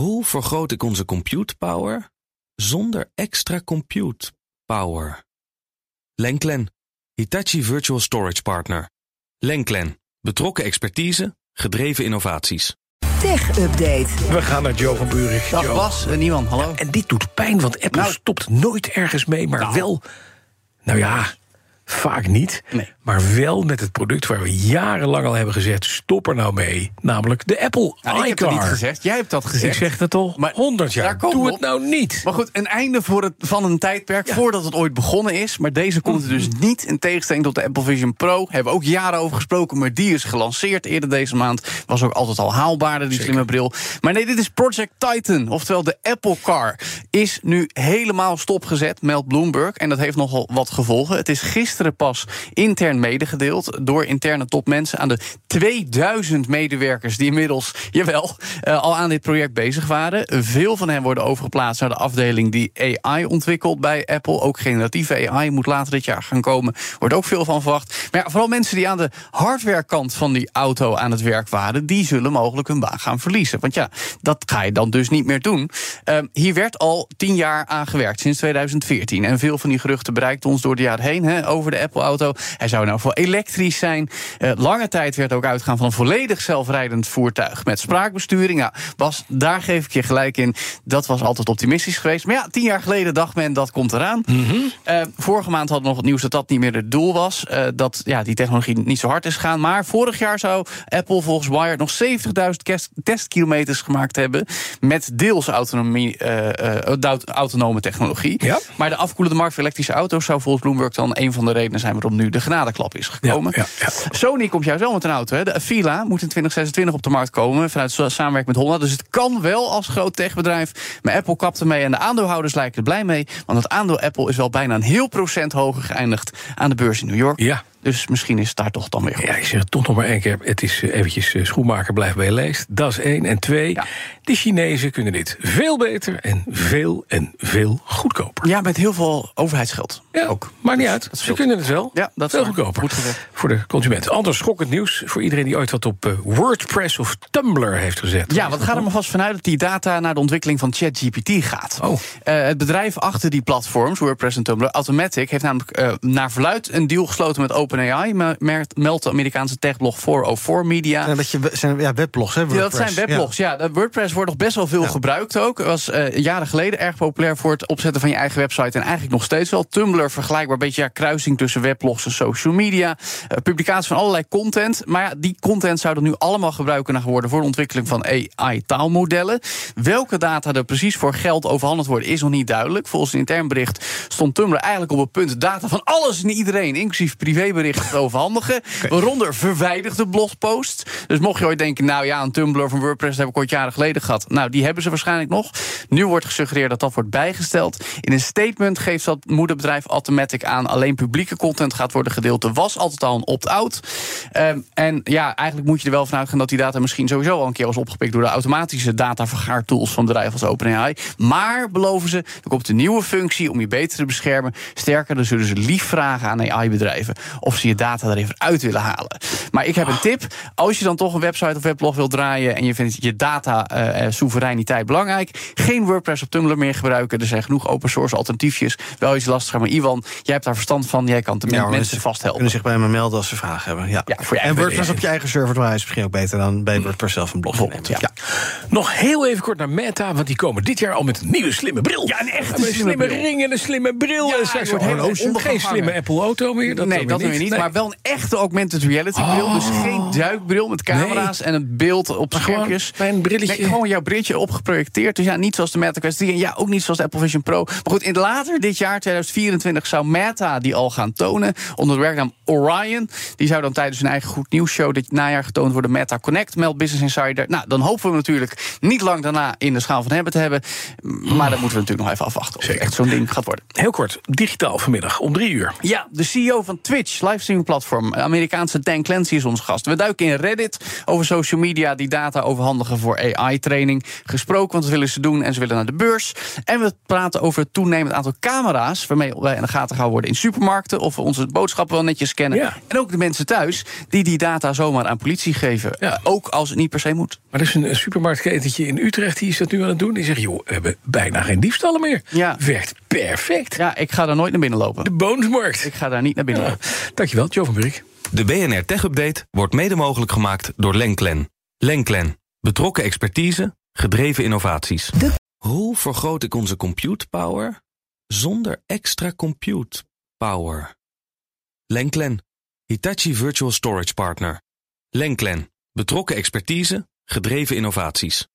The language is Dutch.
Hoe vergroot ik onze compute power zonder extra compute power? Lenklen, Hitachi Virtual Storage Partner. Lenklen, betrokken expertise, gedreven innovaties. Tech Update. We gaan naar Joe van Buurik. Dag Joe. Bas, en niemand, hallo. En dit doet pijn, want Apple Nou. stopt nooit ergens mee, maar wel. Nou ja, vaak niet. Nee. Maar wel met het product waar we jarenlang al hebben gezegd: stop er nou mee. Namelijk de Apple Nou, ik heb iCar. niet gezegd, jij hebt dat gezegd. Ik zeg het al Maar 100 daar jaar. komen Doe we het op. nou niet. Maar goed, een einde voor het, van een tijdperk voordat het ooit begonnen is. Maar deze komt er dus Mhm. niet in tegenstelling tot de Apple Vision Pro. Hebben we ook jaren over gesproken, maar die is gelanceerd eerder deze maand. Was ook altijd al haalbaarder, die slimme bril. Maar nee, dit is Project Titan, oftewel de Apple Car. Is nu helemaal stopgezet, meldt Bloomberg. En dat heeft nogal wat gevolgen. Het is gisteren pas intern medegedeeld door interne topmensen aan de 2000 medewerkers die inmiddels, jawel, eh, al aan dit project bezig waren. Veel van hen worden overgeplaatst naar de afdeling die AI ontwikkelt bij Apple. Ook generatieve AI moet later dit jaar gaan komen. Wordt ook veel van verwacht. Maar ja, vooral mensen die aan de hardwarekant van die auto aan het werk waren, die zullen mogelijk hun baan gaan verliezen. Want ja, dat ga je dan dus niet meer doen. Ehm, hier werd al tien jaar aan gewerkt, sinds 2014. En veel van die geruchten bereikten ons door de jaren heen hè, over de Apple-auto. Hij zou nou voor elektrisch zijn. Eh, lange tijd werd ook uitgegaan van een volledig zelfrijdend voertuig met spraakbesturing. Ja, Bas, daar geef ik je gelijk in. Dat was altijd optimistisch geweest. Maar ja, tien jaar geleden dacht men dat komt eraan. Eh, vorige maand hadden we nog het nieuws dat dat niet meer het doel was. Eh, dat ja, die technologie niet zo hard is gegaan. Maar vorig jaar zou Apple volgens Wired nog 70.000 kes- testkilometers gemaakt hebben. Met deels autonomie, auto- autonome technologie. Ja. Maar de afkoelende markt voor elektrische auto's zou volgens Bloomberg dan een van de redenen zijn waarom nu de genadeklap is gekomen. Ja, ja, Sony komt juist wel met een auto. Hè. De Avila moet in 2026 op de markt komen vanuit sa- samenwerking met Honda. Dus het kan wel als groot techbedrijf. Maar Apple kapt ermee en de aandeelhouders lijken er blij mee. Want het aandeel Apple is wel bijna een heel procent hoger geëindigd aan de beurs in New York. Ja. Dus misschien is het daar toch dan weer goed. Ja, ik zeg het toch nog maar één keer. Het is eh, eventjes eh, schoenmaker blijft bij je leest. Dat is één. En twee, Ja. de Chinezen kunnen dit veel beter en veel en veel goedkoper. Ja, met heel veel overheidsgeld. Ja, ook. maakt niet uit. Ze kunnen het wel. Ja, dat is veel goedkoper. Goed. Voor de consument. Anders schokkend nieuws voor iedereen die ooit wat op eh, WordPress of Tumblr heeft gezet. Ja, want gaat er maar vast vanuit dat die data naar de ontwikkeling van ChatGPT gaat. Oh. Het bedrijf achter die platforms, WordPress en Tumblr, Automatic, heeft namelijk naar verluid een deal gesloten met OpenAI, meldt de Amerikaanse techblog 404 Media. Een beetje we- zijn ja, weblogs, hè? Ja, dat WordPress. zijn weblogs, ja. Dat WordPress wordt nog best wel veel gebruikt ook. Het was eh, jaren geleden erg populair voor het opzetten van je eigen website. En eigenlijk nog steeds wel. Tumblr vergelijkbaar, een beetje ja, kruising tussen weblogs en social media. Eh, publicatie van allerlei content. Maar ja, die content zou er nu allemaal gebruikt kunnen worden... voor de ontwikkeling van AI-taalmodellen. Welke data er precies voor geld overhandeld worden... is nog niet duidelijk. Volgens een intern bericht stond Tumblr eigenlijk op het punt... data van alles en iedereen, inclusief privéberichten, te overhandigen. Waaronder verwijderde blogposts. Dus mocht je ooit denken, nou ja, een Tumblr van WordPress... heb ik ooit jaren geleden gehad. Nou, die hebben ze waarschijnlijk nog. Nu wordt gesuggereerd dat dat wordt bijgesteld. In een statement geeft dat moederbedrijf Automatic aan... alleen publieke content gaat worden gedeeld. Er was altijd al een opt-out. Ehm, en ja, eigenlijk moet je er wel van uitgaan... dat die data misschien sowieso al een keer was opgepikt... door de automatische datavergaartools van bedrijven als OpenAI. Maar, beloven ze, er komt een nieuwe functie om je beter te beschermen. Sterker, dan zullen ze lief vragen aan AI-bedrijven... of ze je data er even uit willen halen. Maar ik heb een tip. Als je dan toch een website of weblog wil draaien... en je vindt je data-soevereiniteit belangrijk... geen WordPress of Tumblr meer gebruiken. Er zijn genoeg open source alternatiefjes. Wel iets lastiger, maar Iwan, jij hebt daar verstand van. Jij kan de Ja, mensen ze vasthelpen. Kunnen zich bij me melden als ze vragen hebben. Ja. Ja, voor je en WordPress op je eigen server draaien is misschien ook beter dan bij WordPress zelf een blog nemen. ja. Nog heel even kort naar Meta, want die komen dit jaar al met een nieuwe slimme bril. Ja, een echte een slimme ring en een slimme bril. Ja, en straks wordt. Geen slimme Apple Auto meer. Dat nee, dat weer niet. Nee. Maar wel een echte augmented reality bril. Dus geen duikbril met camera's en een beeld op Maar gewoon schermpjes. bij een brilletje. Nee, gewoon jouw brilletje opgeprojecteerd. Dus ja, niet zoals de Meta Quest 3 en ja, ook niet zoals de Apple Vision Pro. Maar goed, in later dit jaar, 2024, zou Meta die al gaan tonen. Onder de werknaam Orion. Die zou dan tijdens hun eigen goed nieuws show dit najaar getoond worden. Meta Connect, meldt Business Insider. Nou, dan hopen we natuurlijk niet lang daarna in de schaal van hebben te hebben. Maar dat moeten we natuurlijk nog even afwachten. Of het Zeker. echt zo'n ding gaat worden. Heel kort, digitaal vanmiddag om drie uur. Ja, de CEO van Twitch, livestreaming platform, Amerikaanse Dan Clancy is ons gast. We duiken in Reddit over social media die data overhandigen voor AI-training. training gesproken, want dat willen ze doen en ze willen naar de beurs. En we praten over het toenemend aantal camera's waarmee wij in de gaten gaan worden in supermarkten of we onze boodschappen wel netjes scannen. Ja. En ook de mensen thuis die die data zomaar aan politie geven, Ja. Ook als het niet per se moet. Maar er is een, een supermarktketentje in Utrecht die is dat nu aan het doen. Die zegt, joh, we hebben bijna geen diefstallen meer. Ja. Werkt perfect. Ja, ik ga daar nooit naar binnen lopen. De Boonsmarkt. Ik ga daar niet naar binnen Ja. lopen. Dankjewel, Joe van. De BNR Tech Update wordt mede mogelijk gemaakt door Lenklen. Lenklen. Betrokken expertise, gedreven innovaties. Hoe vergroot ik onze compute power zonder extra compute power? Lenklen. Hitachi Virtual Storage Partner. Lenklen. Betrokken expertise, gedreven innovaties.